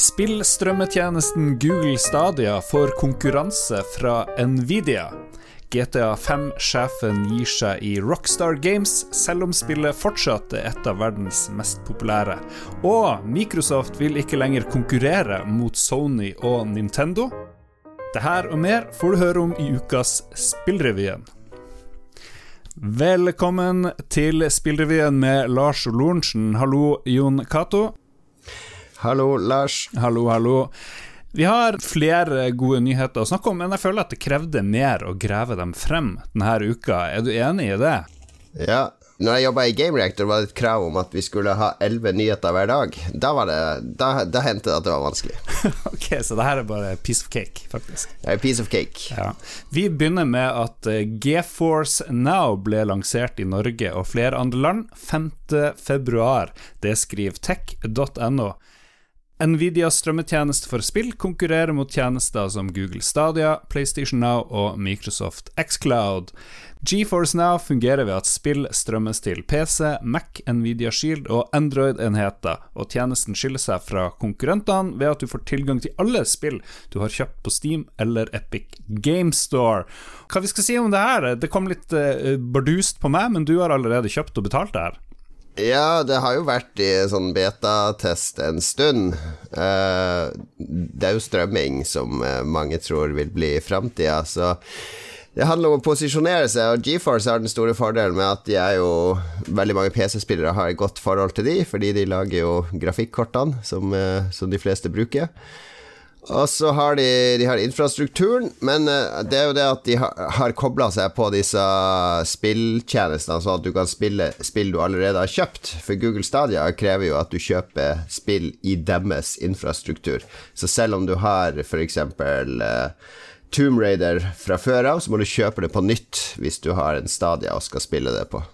Spillstrømmetjenesten Google Stadia får konkurranse fra Nvidia. GTA 5-sjefen gir seg i Rockstar Games, selv om spillet fortsatt er et av verdens mest populære. Og Microsoft vil ikke lenger konkurrere mot Sony og Nintendo. Det her og mer får du høre om i ukas Spillrevyen. Velkommen til Spillrevyen med Lars Lorentzen. Hallo, Jon Cato. Hallo, Lars. Hallo, hallo. Vi har flere gode nyheter å snakke om, men jeg føler at det krevde mer å grave dem frem denne uka. Er du enig i det? Ja. Når jeg jobba i Game Reactor, var det et krav om at vi skulle ha elleve nyheter hver dag. Da, var det, da, da hendte det at det var vanskelig. ok, så det her er bare piece of cake, faktisk. Det er piece of cake. Ja. Vi begynner med at eh, GeForce Now ble lansert i Norge og flere andre land 5.2. Det skriver tech.no. Nvidias strømmetjeneste for spill konkurrerer mot tjenester som Google Stadia, PlayStation Now og Microsoft Xcloud. GeForce Now fungerer ved at spill strømmes til PC, Mac, Nvidia Shield og Android-enheter, og tjenesten skiller seg fra konkurrentene ved at du får tilgang til alle spill du har kjøpt på Steam eller Epic Game Store. Hva vi skal si om det her? Det kom litt uh, bardust på meg, men du har allerede kjøpt og betalt det her. Ja, det har jo vært i sånn betatest en stund. Uh, det er jo strømming som uh, mange tror vil bli framtida, så det handler om å posisjonere seg, og GeForce har den store fordelen med at de er jo Veldig mange PC-spillere har et godt forhold til de, fordi de lager jo grafikkortene som, uh, som de fleste bruker. Og så har de, de har infrastrukturen, men uh, det er jo det at de har, har kobla seg på disse spilltjenestene, sånn at du kan spille spill du allerede har kjøpt. For Google Stadia krever jo at du kjøper spill i deres infrastruktur. Så selv om du har f.eks. Uh, Tomb Raider fra før av, så må du kjøpe det på nytt hvis du har en Stadia og skal spille det på.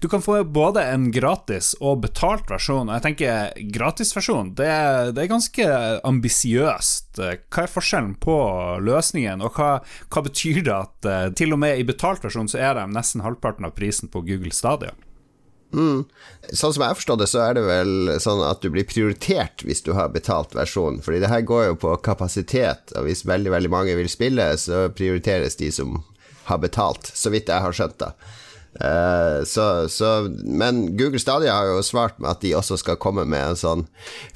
Du kan få både en gratis og betalt versjon. Og jeg tenker gratisversjon, det, det er ganske ambisiøst. Hva er forskjellen på løsningen, og hva, hva betyr det at eh, til og med i betalt versjon så er de nesten halvparten av prisen på Google Stadia? Mm. Sånn som jeg forstår det, så er det vel sånn at du blir prioritert hvis du har betalt versjon. Fordi det her går jo på kapasitet, og hvis veldig, veldig mange vil spille, så prioriteres de som har betalt, så vidt jeg har skjønt det. Uh, så, så, men Google Stadia har jo svart med at de også skal komme med en sånn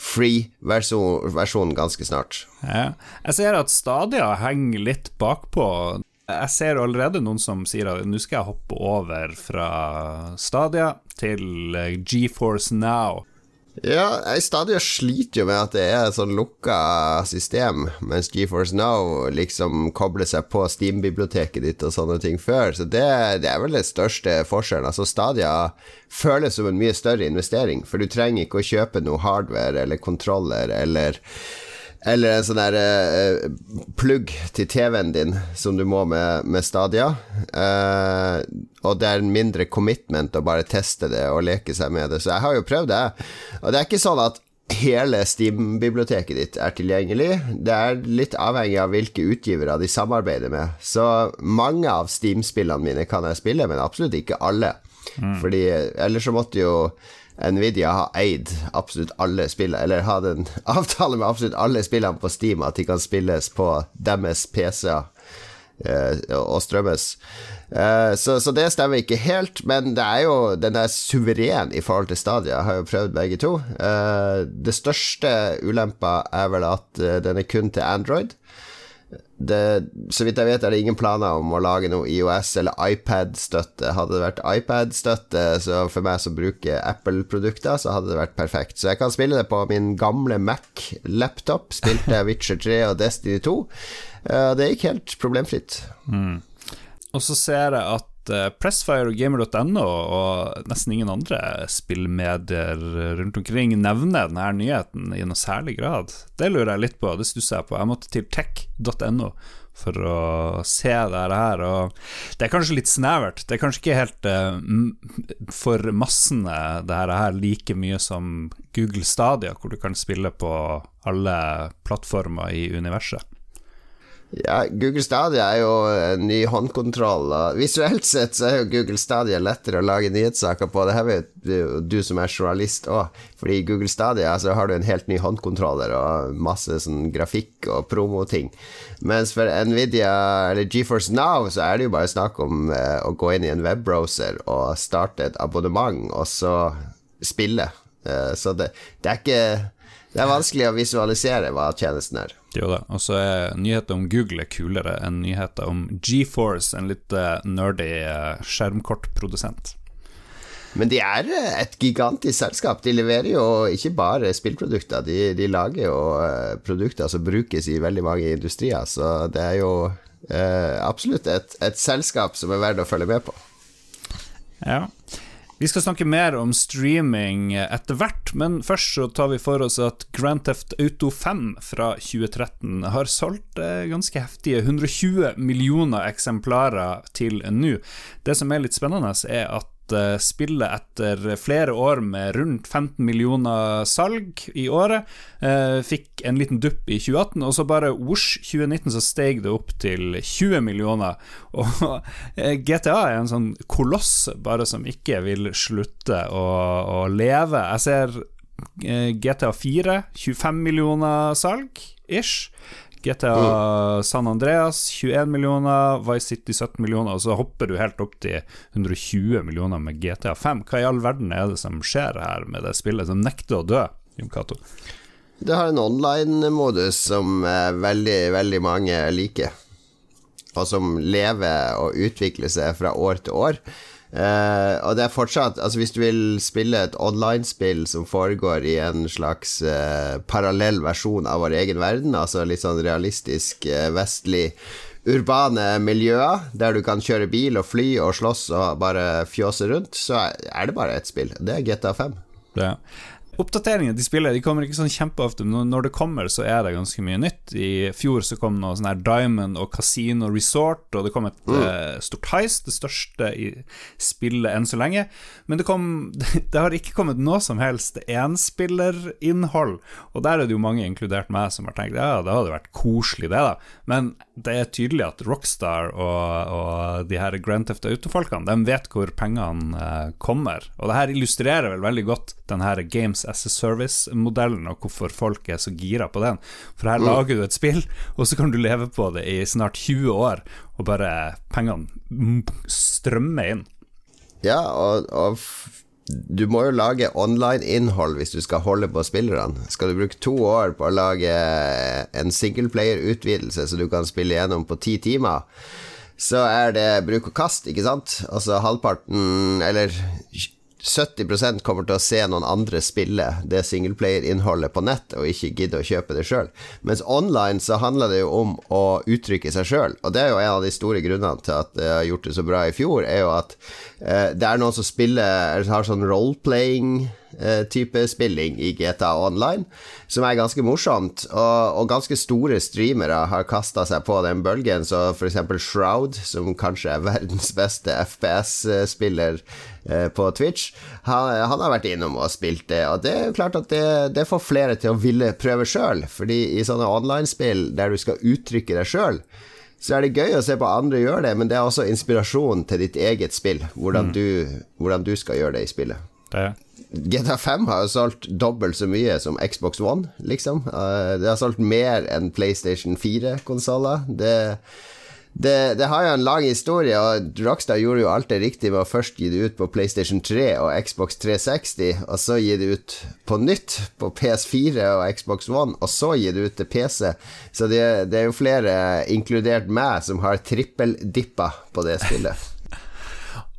free-versjon versjon ganske snart. Ja. Jeg ser at Stadia henger litt bakpå. Jeg ser allerede noen som sier at nå skal jeg hoppe over fra Stadia til GeForce Now. Ja, jeg stadig sliter jo med at det er et sånn lukka system, mens GeForce Now liksom kobler seg på Steam-biblioteket ditt og sånne ting før. Så det, det er vel den største forskjellen. Altså Stadia føles som en mye større investering, for du trenger ikke å kjøpe noe hardware eller kontroller eller eller en sånn der uh, plugg til TV-en din som du må med, med Stadia. Uh, og det er en mindre commitment å bare teste det og leke seg med det. Så jeg har jo prøvd det. Og det er ikke sånn at hele Steam-biblioteket ditt er tilgjengelig. Det er litt avhengig av hvilke utgivere de samarbeider med. Så mange av Steam-spillene mine kan jeg spille, men absolutt ikke alle. Mm. Fordi ellers så måtte jo Nvidia har eid absolutt alle spillene, eller hadde en avtale med absolutt alle spillene på Steam, at de kan spilles på deres PC-er eh, og strømmes. Eh, så, så, det stemmer ikke helt, men det er jo, den er suveren i forhold til Stadia. Jeg har jo prøvd begge to. Eh, det største ulempa er vel at den er kun til Android det, så vidt jeg vet, er det ingen planer om å lage noe IOS- eller iPad-støtte. Hadde det vært iPad-støtte, så for meg som bruker Apple-produkter, så hadde det vært perfekt. Så jeg kan spille det på min gamle Mac-laptop. Spilte Witcher 3 og Destiny 2. Det gikk helt problemfritt. Mm. Og så ser jeg at Eh, Pressfire og gamer.no og nesten ingen andre spillmedier rundt omkring nevner denne nyheten i noe særlig grad. Det lurer jeg litt på, det stusser jeg på. Jeg måtte til tech.no for å se det her. Og det er kanskje litt snevert. Det er kanskje ikke helt uh, for massene det her like mye som Google Stadia, hvor du kan spille på alle plattformer i universet. Ja, Google Stadia er jo en ny håndkontroll. Og visuelt sett så er jo Google Stadia lettere å lage nyhetssaker på. Det her vet du som er journalist òg. Fordi i Google Stadia så har du en helt ny håndkontroller og masse sånn grafikk og promoting. Mens for Nvidia eller GeForce Now så er det jo bare snakk om eh, å gå inn i en webbrowser og starte et abonnement, og så spille. Eh, så det, det er ikke Det er vanskelig å visualisere hva tjenesten er. Jo da. Og så er nyheter om Google kulere enn nyheter om GeForce, en litt uh, nerdy uh, skjermkortprodusent. Men de er et gigantisk selskap. De leverer jo ikke bare spillprodukter, de, de lager jo produkter som brukes i veldig mange industrier, så det er jo absolutt et, et selskap som er verdt å følge med på. Ja. Vi skal snakke mer om streaming etter hvert, men først så tar vi for oss at Grand Theft Auto 5 fra 2013 har solgt eh, ganske heftige 120 millioner eksemplarer til nå. Det som er litt spennende, er at Eh, spillet etter flere år med rundt 15 millioner salg i året. Eh, fikk en liten dupp i 2018, og så bare osj, 2019 så steg det opp til 20 millioner. Og eh, GTA er en sånn koloss bare som ikke vil slutte å, å leve. Jeg ser GTA 4, 25 millioner salg, ish. GTA mm. San Andreas 21 millioner, Vice City 17 millioner, og så hopper du helt opp til 120 millioner med GTA 5. Hva i all verden er det som skjer her med det spillet, som nekter å dø, Jim Cato? Det har en online-modus som veldig, veldig mange liker, og som lever og utvikler seg fra år til år. Uh, og det er fortsatt Altså Hvis du vil spille et online-spill som foregår i en slags uh, parallell versjon av vår egen verden, altså litt sånn realistisk uh, vestlig urbane miljøer, der du kan kjøre bil og fly og slåss og bare fjåse rundt, så er det bare ett spill. Det er GTA 5. Det. Oppdateringene de spiller De kommer ikke sånn kjempeofte, men når det kommer, så er det ganske mye nytt. I fjor så kom noe sånn her Diamond og Casino Resort, og det kom et mm. uh, stort heist, det største i spillet enn så lenge. Men det, kom, det har ikke kommet noe som helst enspillerinnhold, og der er det jo mange, inkludert meg, som har tenkt ja, det hadde vært koselig, det, da. Men det er tydelig at Rockstar og, og de her Grand Theft Auto-folkene, de vet hvor pengene uh, kommer. Og det her illustrerer vel veldig godt den her Games as a Service-modellen, og hvorfor folk er så gira på den. For her mm. Lager du et spill, og så kan du leve på det i snart 20 år, og bare pengene strømmer inn. Ja, og, og du må jo lage online-innhold hvis du skal holde på spillerne. Skal du bruke to år på å lage en singleplayer-utvidelse så du kan spille gjennom på ti timer, så er det bruk og kast, ikke sant? Altså halvparten, eller 70% kommer til å se noen andre spille det singleplayer-innholdet på nett, og ikke gidde å kjøpe det sjøl. Mens online så handler det jo om å uttrykke seg sjøl, og det er jo en av de store grunnene til at det har gjort det så bra i fjor, er jo at eh, det er noen som spiller, eller har sånn role-playing type spilling i GTA Online, som er ganske morsomt. Og, og ganske store streamere har kasta seg på den bølgen, så f.eks. Shroud, som kanskje er verdens beste FPS-spiller eh, på Twitch, han, han, har vært innom og spilt det. Og det er jo klart at det, det får flere til å ville prøve sjøl, fordi i sånne online-spill der du skal uttrykke deg sjøl, så er det gøy å se på andre gjøre det, men det er også inspirasjon til ditt eget spill, hvordan, mm. du, hvordan du skal gjøre det i spillet. GTA 5 har jo solgt dobbelt så mye som Xbox One, liksom. Uh, det har solgt mer enn PlayStation 4-konsoller. Det, det, det, har jo en lang historie, og Rockstar gjorde jo alt det riktig med å først gi det ut på PlayStation 3 og Xbox 360, og så gi det ut på nytt på PS4 og Xbox One, og så gi det ut til PC. Så det, det er jo flere, inkludert meg, som har trippeldippa på det spillet.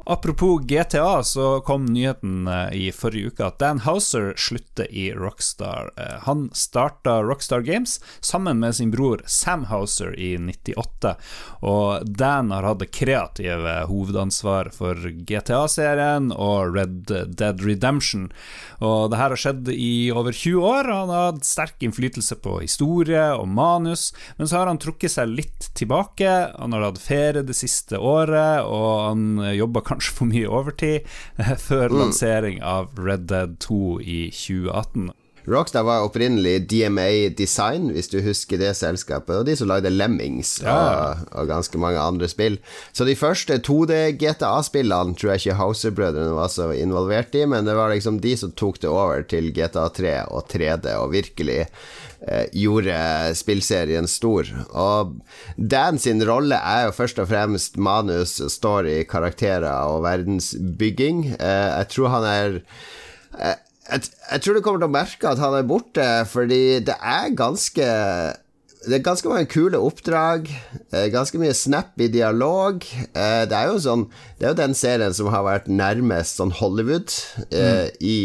Apropos GTA, så kom nyheten eh, i forrige uke at Dan Houser slutter i Rockstar. Eh, han starta Rockstar Games sammen med sin bror Sam Houser i 98. Og Dan har hatt det kreative hovedansvar for GTA-serien og Red Dead Redemption. Og det her har skjedd i over 20 år. Han har hatt sterk innflytelse på historie og manus, men så har han trukket seg litt tilbake. Han har hatt ferie det siste året, og han jobber kanskje kanskje for mye overtid, eh, før mm. lansering av Red Dead 2 i 2018. Rockstar var opprinnelig DMA Design, hvis du husker det selskapet, og de som lagde Lemmings ja. og, og, ganske mange andre spill. Så de første 2D-GTA-spillene tror jeg ikke Houser-brødrene var så involvert i, men det var liksom de som tok det over til GTA 3 og 3D, og virkelig gjorde spillserien stor. Og Dan sin rolle er jo først og fremst manus, story, karakterer og verdensbygging. Eh, jeg tror han er eh, jeg, tror du kommer til å merke at han er borte, fordi det er ganske Det er ganske mange kule oppdrag. Eh, ganske mye snappy dialog. Eh, det er jo sånn Det er jo den serien som har vært nærmest sånn Hollywood eh, mm. i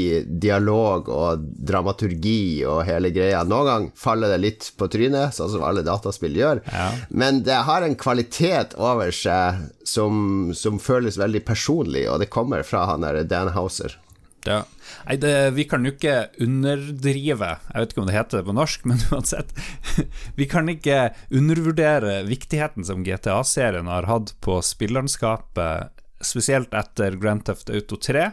dialog og dramaturgi og hele greia. Noen gang faller det litt på trynet, sånn som alle dataspill gjør, ja. men det har en kvalitet over seg som, som føles veldig personlig, og det kommer fra han der Dan Houser. Ja. Nei, det, vi kan jo ikke underdrive, jeg vet ikke om det heter det på norsk, men uansett. Vi kan ikke undervurdere viktigheten som GTA-serien har hatt på spillerlandskapet, spesielt etter Grand Theft Auto 3,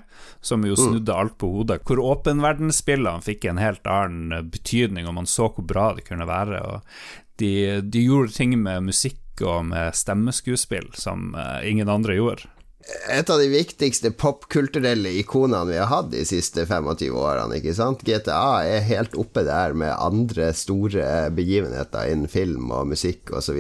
som jo mm. snudde alt på hodet. Hvor åpenverdensspillene fikk en helt annen betydning, og man så hvor bra de kunne være. Og de, de gjorde ting med musikk og med stemmeskuespill som uh, ingen andre gjorde et av de viktigste popkulturelle ikonene vi har hatt de siste 25 årene. ikke sant? GTA er helt oppe der med andre store begivenheter innen film og musikk osv.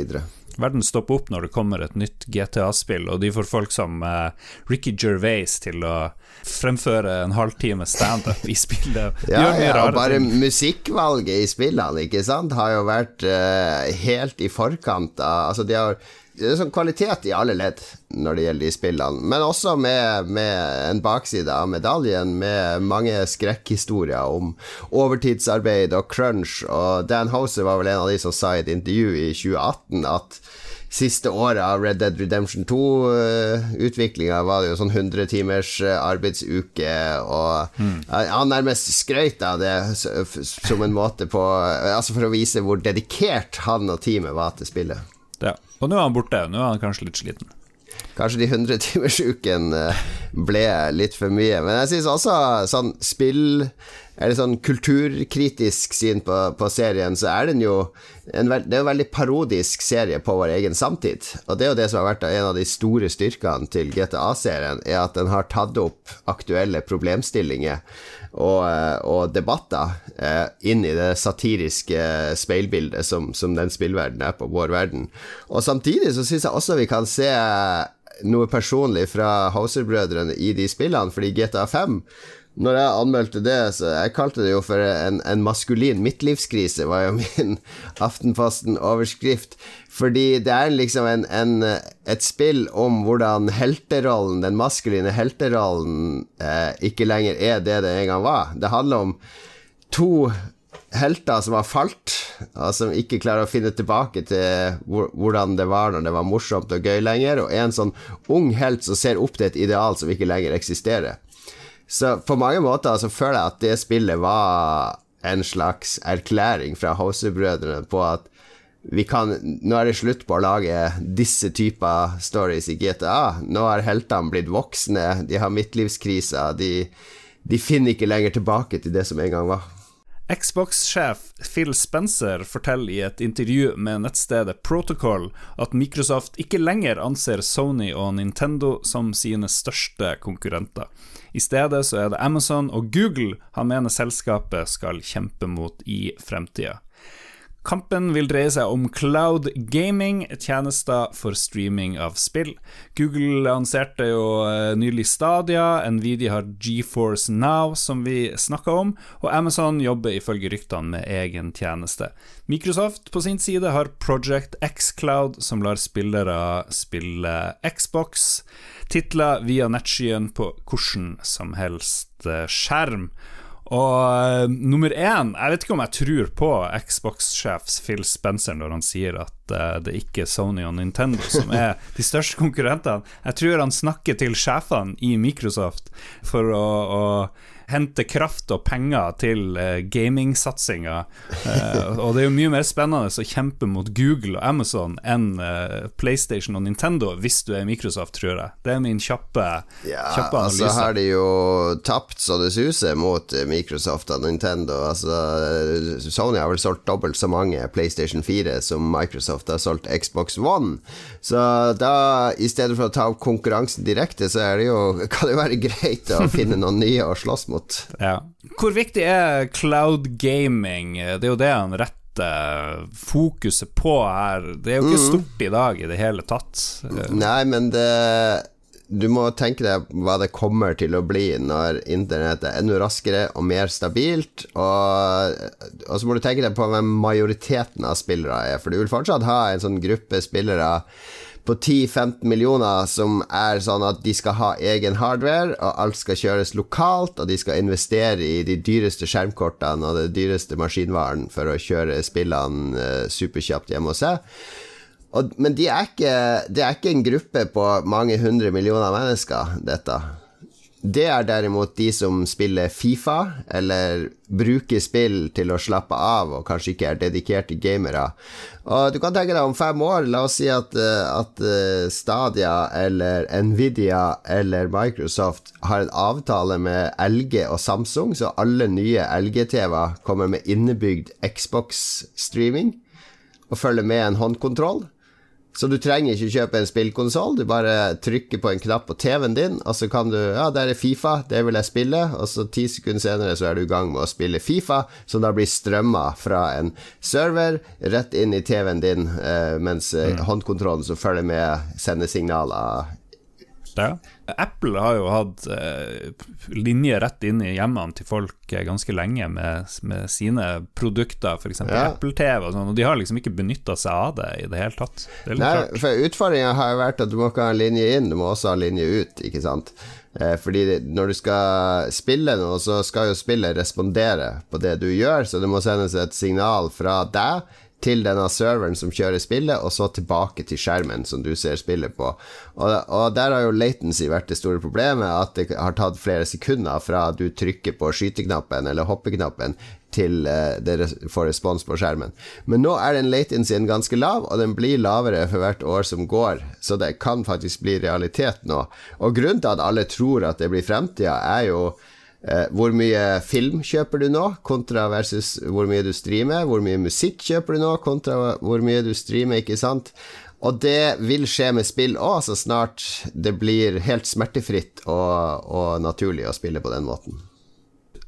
Verden stopper opp når det kommer et nytt GTA-spill, og de får folk som uh, Ricky Gervais til å fremføre en halvtime standup i spillet. ja, ja, og bare ting. musikkvalget i spillene, ikke sant, har jo vært uh, helt i forkant av Altså, de har det er sånn kvalitet i alle ledd når det gjelder de spillene, men også med, med en bakside av medaljen, med mange skrekkhistorier om overtidsarbeid og crunch. Og Dan Houser var vel en av de som sa i et intervju i 2018 at siste året av Red Dead Redemption 2-utviklinga var det jo sånn 100 timers eh, arbeidsuke, og mm. han nærmest skrøt av det som en måte på Altså for å vise hvor dedikert han og teamet var til spillet. Og nå er han borte. Nå er han kanskje litt sliten. Kanskje de 100-timersuken uken ble litt for mye. Men jeg syns også sånn spill Er det sånn kulturkritisk syn på, på, serien, så er den jo en, det er en veldig parodisk serie på vår egen samtid. Og det er jo det som har vært en av de store styrkene til GTA-serien, er at den har tatt opp aktuelle problemstillinger og, og debatter eh, inn i det satiriske speilbildet som, som den spillverdenen er på vår verden. Og samtidig så syns jeg også vi kan se noe personlig fra Hauser-brødrene i de spillene, fordi GTA 5 når jeg anmeldte det, så jeg kalte det jo for en, en maskulin midtlivskrise, var jo min Aftenposten-overskrift. Fordi det er liksom en, en, et spill om hvordan helterollen, den maskuline helterollen, eh, ikke lenger er det det en gang var. Det handler om to helter som har falt, og som ikke klarer å finne tilbake til hvordan det var når det var morsomt og gøy lenger, og en sånn ung helt som ser opp til et ideal som ikke lenger eksisterer. Så på mange måter så føler jeg at det spillet var en slags erklæring fra Hauser-brødrene på at vi kan Nå er det slutt på å lage disse typer stories i GTA. Nå har heltene blitt voksne, de har midtlivskriser, de, de finner ikke lenger tilbake til det som en gang var. Xbox-sjef Phil Spencer forteller i et intervju med nettstedet Protocol at Microsoft ikke lenger anser Sony og Nintendo som sine største konkurrenter. I stedet så er det Amazon og Google han mener selskapet skal kjempe mot i fremtida. Kampen vil dreie seg om cloud gaming, tjenester for streaming av spill. Google lanserte jo eh, nylig Stadia, Nvidia har GeForce Now, som vi snakka om, og Amazon jobber ifølge ryktene med egen tjeneste. Microsoft på sin side har Project X Cloud, som lar spillere spille Xbox, titler via nettskyen på hvordan som helst eh, skjerm. Og uh, nummer én Jeg vet ikke om jeg tror på Xbox-sjef Phil Spencer når han sier at uh, det er ikke Sony og Nintendo som er de største konkurrentene. Jeg tror han snakker til sjefene i Microsoft for å, å hente kraft og penger til uh, gamingsatsinga. Uh, og det er jo mye mer spennende å kjempe mot Google og Amazon enn uh, PlayStation og Nintendo, hvis du er Microsoft, tror jeg. Det er min kjappe, ja, kjappe analyse. Altså har de jo tapt så det suser mot Microsoft og Nintendo. Altså, Sony har vel solgt dobbelt så mange PlayStation 4 som Microsoft har solgt Xbox One. Så da, i stedet for å ta opp konkurransen direkte, så er det jo, kan det jo være greit å finne noen nye å slåss mot mot. Ja. Hvor viktig er cloud gaming? Det er jo det han retter fokuset på her. Det er jo ikke mm. stort i dag i det hele tatt. Nei, men det du må tenke deg hva det kommer til å bli når internett er enda raskere og mer stabilt. Og, og, så må du tenke deg på hvem majoriteten av spillere er. For du vil fortsatt ha en sånn gruppe spillere på 10-15 millioner som er sånn at de skal ha egen hardware, og alt skal kjøres lokalt, og de skal investere i de dyreste skjermkortene og den dyreste maskinvaren for å kjøre spillene uh, superkjapt hjemme hos seg. Og, men det er de er ikke en gruppe på mange hundre millioner mennesker, dette. Det er derimot de som spiller Fifa, eller bruker spill til å slappe av, og kanskje ikke er dedikerte gamere. Og du kan tenke deg om fem år, la oss si at, eh, at eh, Stadia eller Nvidia eller Microsoft har en avtale med LG og Samsung, så alle nye LG-TV-er kommer med innebygd Xbox-streaming og følger med en håndkontroll. Så du trenger ikke kjøpe en spillkonsoll, du bare trykker på en knapp på TV-en din, og så kan du Ja, der er Fifa, det vil jeg spille, og så ti sekunder senere så er du i gang med å spille Fifa, som da blir strømma fra en server rett inn i TV-en din, eh, mens eh, mm. håndkontrollen som følger med, sender signaler ja. Apple har jo hatt eh, linje rett inn i hjemmene til folk eh, ganske lenge med, med sine produkter, f.eks. Ja. Apple-TV og sånn, og de har liksom ikke benytta seg av det i det hele tatt. Det Nei, klart. for utfordringa har jo vært at du må ikke ha en linje inn, du må også ha linje ut, ikke sant. Eh, fordi når du skal spille noe, så skal jo spillet respondere på det du gjør, så det må sendes et signal fra deg til denne serveren som kjører spillet, og så tilbake til skjermen som du ser spillet på. Og, og, der har jo latency vært det store problemet, at det har tatt flere sekunder fra du trykker på skyteknappen eller hoppeknappen til uh, dere får respons på skjermen. Men nå er den latencyen ganske lav, og den blir lavere for hvert år som går, så det kan faktisk bli realitet nå. Og grunnen til at alle tror at det blir fremtida, er jo Eh, hvor mye film kjøper du nå, kontra versus hvor mye du streamer? Hvor mye musikk kjøper du nå, kontra hvor mye du streamer, ikke sant? Og det vil skje med spill òg, så snart det blir helt smertefritt og, og naturlig å spille på den måten.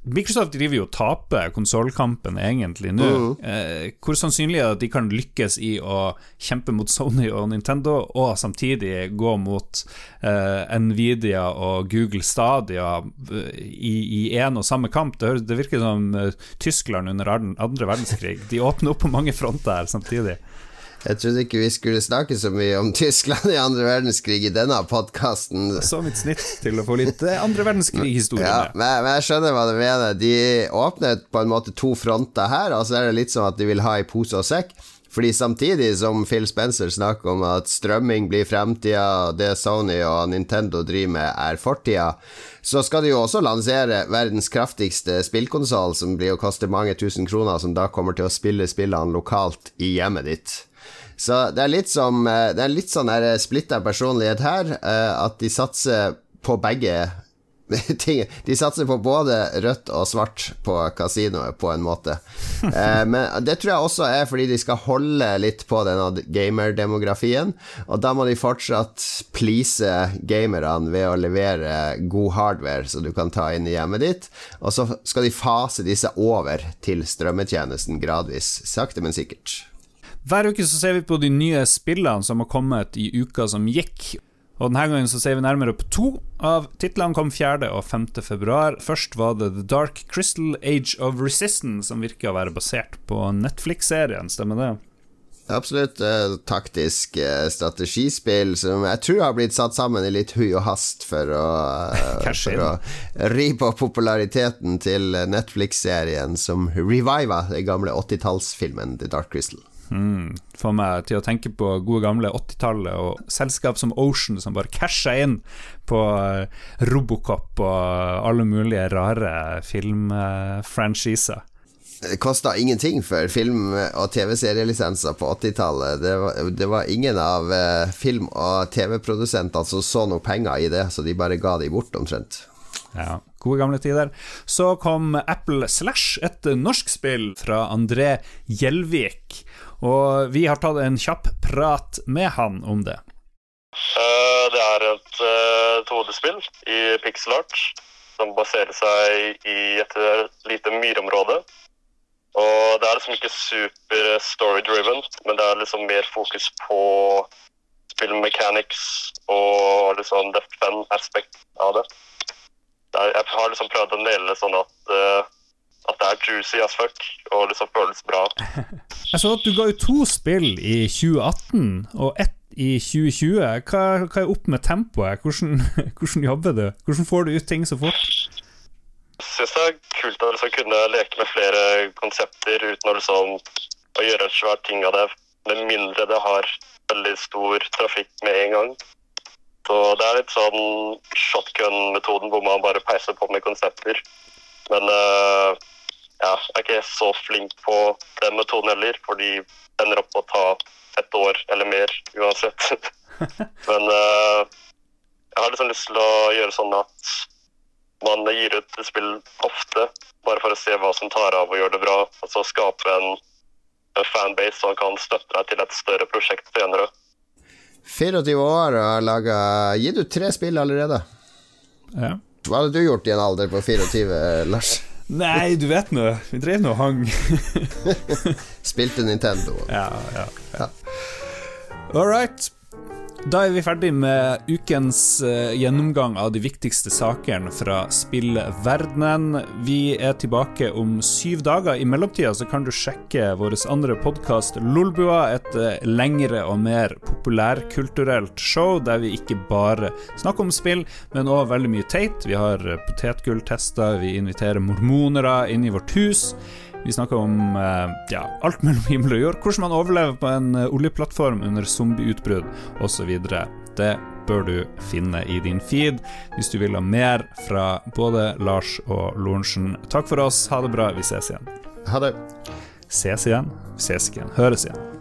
Microsoft driver jo og taper konsollkampen egentlig nå. Mm. Eh, hvor sannsynlig er det at de kan lykkes i å kjempe mot Sony og Nintendo, og samtidig gå mot eh, Nvidia og Google Stadia eh, i én og samme kamp? Det, det virker som eh, Tyskland under andre verdenskrig. De åpner opp på mange fronter her samtidig. Jeg trodde ikke vi skulle snakke så mye om Tyskland i andre verdenskrig i denne podkasten. Så mitt snitt til å få litt eh, andre verdenskrig-historie ja, men, men, jeg skjønner hva du mener. De åpnet på en måte to fronter her, og så er det litt sånn at de vil ha i pose og sekk. Fordi samtidig som Phil Spencer snakker om at strømming blir fremtida, det Sony og Nintendo driver med er fortida, så skal de jo også lansere verdens kraftigste spillkonsoll, som blir å koste mange tusen kroner, som da kommer til å spille spillene lokalt i hjemmet ditt. Så det er litt som eh, Det er litt sånn splitta personlighet her, eh, at de satser på begge ting. De satser på både rødt og svart på kasinoet, på en måte. Eh, men det tror jeg også er fordi de skal holde litt på denne gamerdemografien. Og da må de fortsatt please gamerne ved å levere god hardware så du kan ta inn i hjemmet ditt. Og så skal de fase disse over til strømmetjenesten gradvis. Sakte, men sikkert. Hver uke så ser vi på de nye spillene som har kommet i uka som gikk. Og denne gangen så ser vi nærmere på to av titlene kom 4. og 5. februar. Først var det The Dark Crystal Age of Resistance, som virker å være basert på Netflix-serien, stemmer det? Absolutt. Taktisk eh, strategispill som jeg tror har blitt satt sammen i litt hui og hast for å, eh, for å ri på populariteten til Netflix-serien som reviva den gamle 80-tallsfilmen The Dark Crystal. Mm, Får meg til å tenke på gode gamle 80-tallet og selskap som Ocean som bare casha inn på eh, Robocop og alle mulige rare filmfranchiser. Det kosta ingenting for film- og TV-serielisenser på 80-tallet. Det, var- det var ingen av eh, film- og TV-produsentene som så noe penger i det, så de bare ga de bort, omtrent. Ja, gode gamle tider. Så kom Apple Slash, et norsk spill fra André Gjelvik. Og vi har tatt en kjapp prat med han om det. Eh, Det er et uh, 2D-spill i pixel art som baserer seg i et eh, lite myrområde. Og det er liksom ikke super story-driven, men det er liksom mer fokus på spill mechanics og liksom the fun-aspekt av det. jeg har liksom prøvd å det sånn at, eh, at det er juicy as fuck og liksom føles bra. Jeg så at du ga ut to spill i 2018 og ett i 2020. Hva, hva er opp med tempoet? Hvordan, hvordan jobber du? Hvordan får du ut ting så fort? Jeg syns det er kult å liksom kunne leke med flere konsepter uten å liksom å gjøre en svær ting av det. Med mindre det har veldig stor trafikk med en gang. Så det er litt sånn shotgun-metoden hvor man bare peiser på med konsepter. Men uh, ja, jeg er ikke så flink på den metoden heller, for de ender opp å ta et år eller mer uansett. Men uh, jeg har liksom lyst til å gjøre sånn at man gir ut spill ofte, bare for å se hva som tar av og gjør det bra. Og så skape en, en fanbase som kan støtte deg til et større prosjekt senere. 24 år og har laga Gitt ut tre spill allerede. Ja. Hva hadde du gjort i en alder på 24, Lars? Nei, du vet nå. Vi drev nå og hang. Spilte Nintendo. Ja, ja, ja. All right. Da er vi ferdig med ukens eh, gjennomgang av de viktigste sakene fra spillverdenen. Vi er tilbake om syv dager. I mellomtida så kan du sjekke vår andre podkast Lolbua, et eh, lengre og mer populærkulturelt show der vi ikke bare snakker om spill, men òg veldig mye teit. Vi har potetgulltester, vi inviterer mormonere inn i vårt hus. Vi snakker om eh, ja, alt mellom himmel og jord. Hvordan man overlever på en eh, oljeplattform under zombieutbrudd osv. Det bør du finne i din feed hvis du vil ha mer fra både Lars og Lorentzen. Takk for oss, ha det bra, vi ses igjen. Ha det. Ses igjen, ses igjen, høres igjen.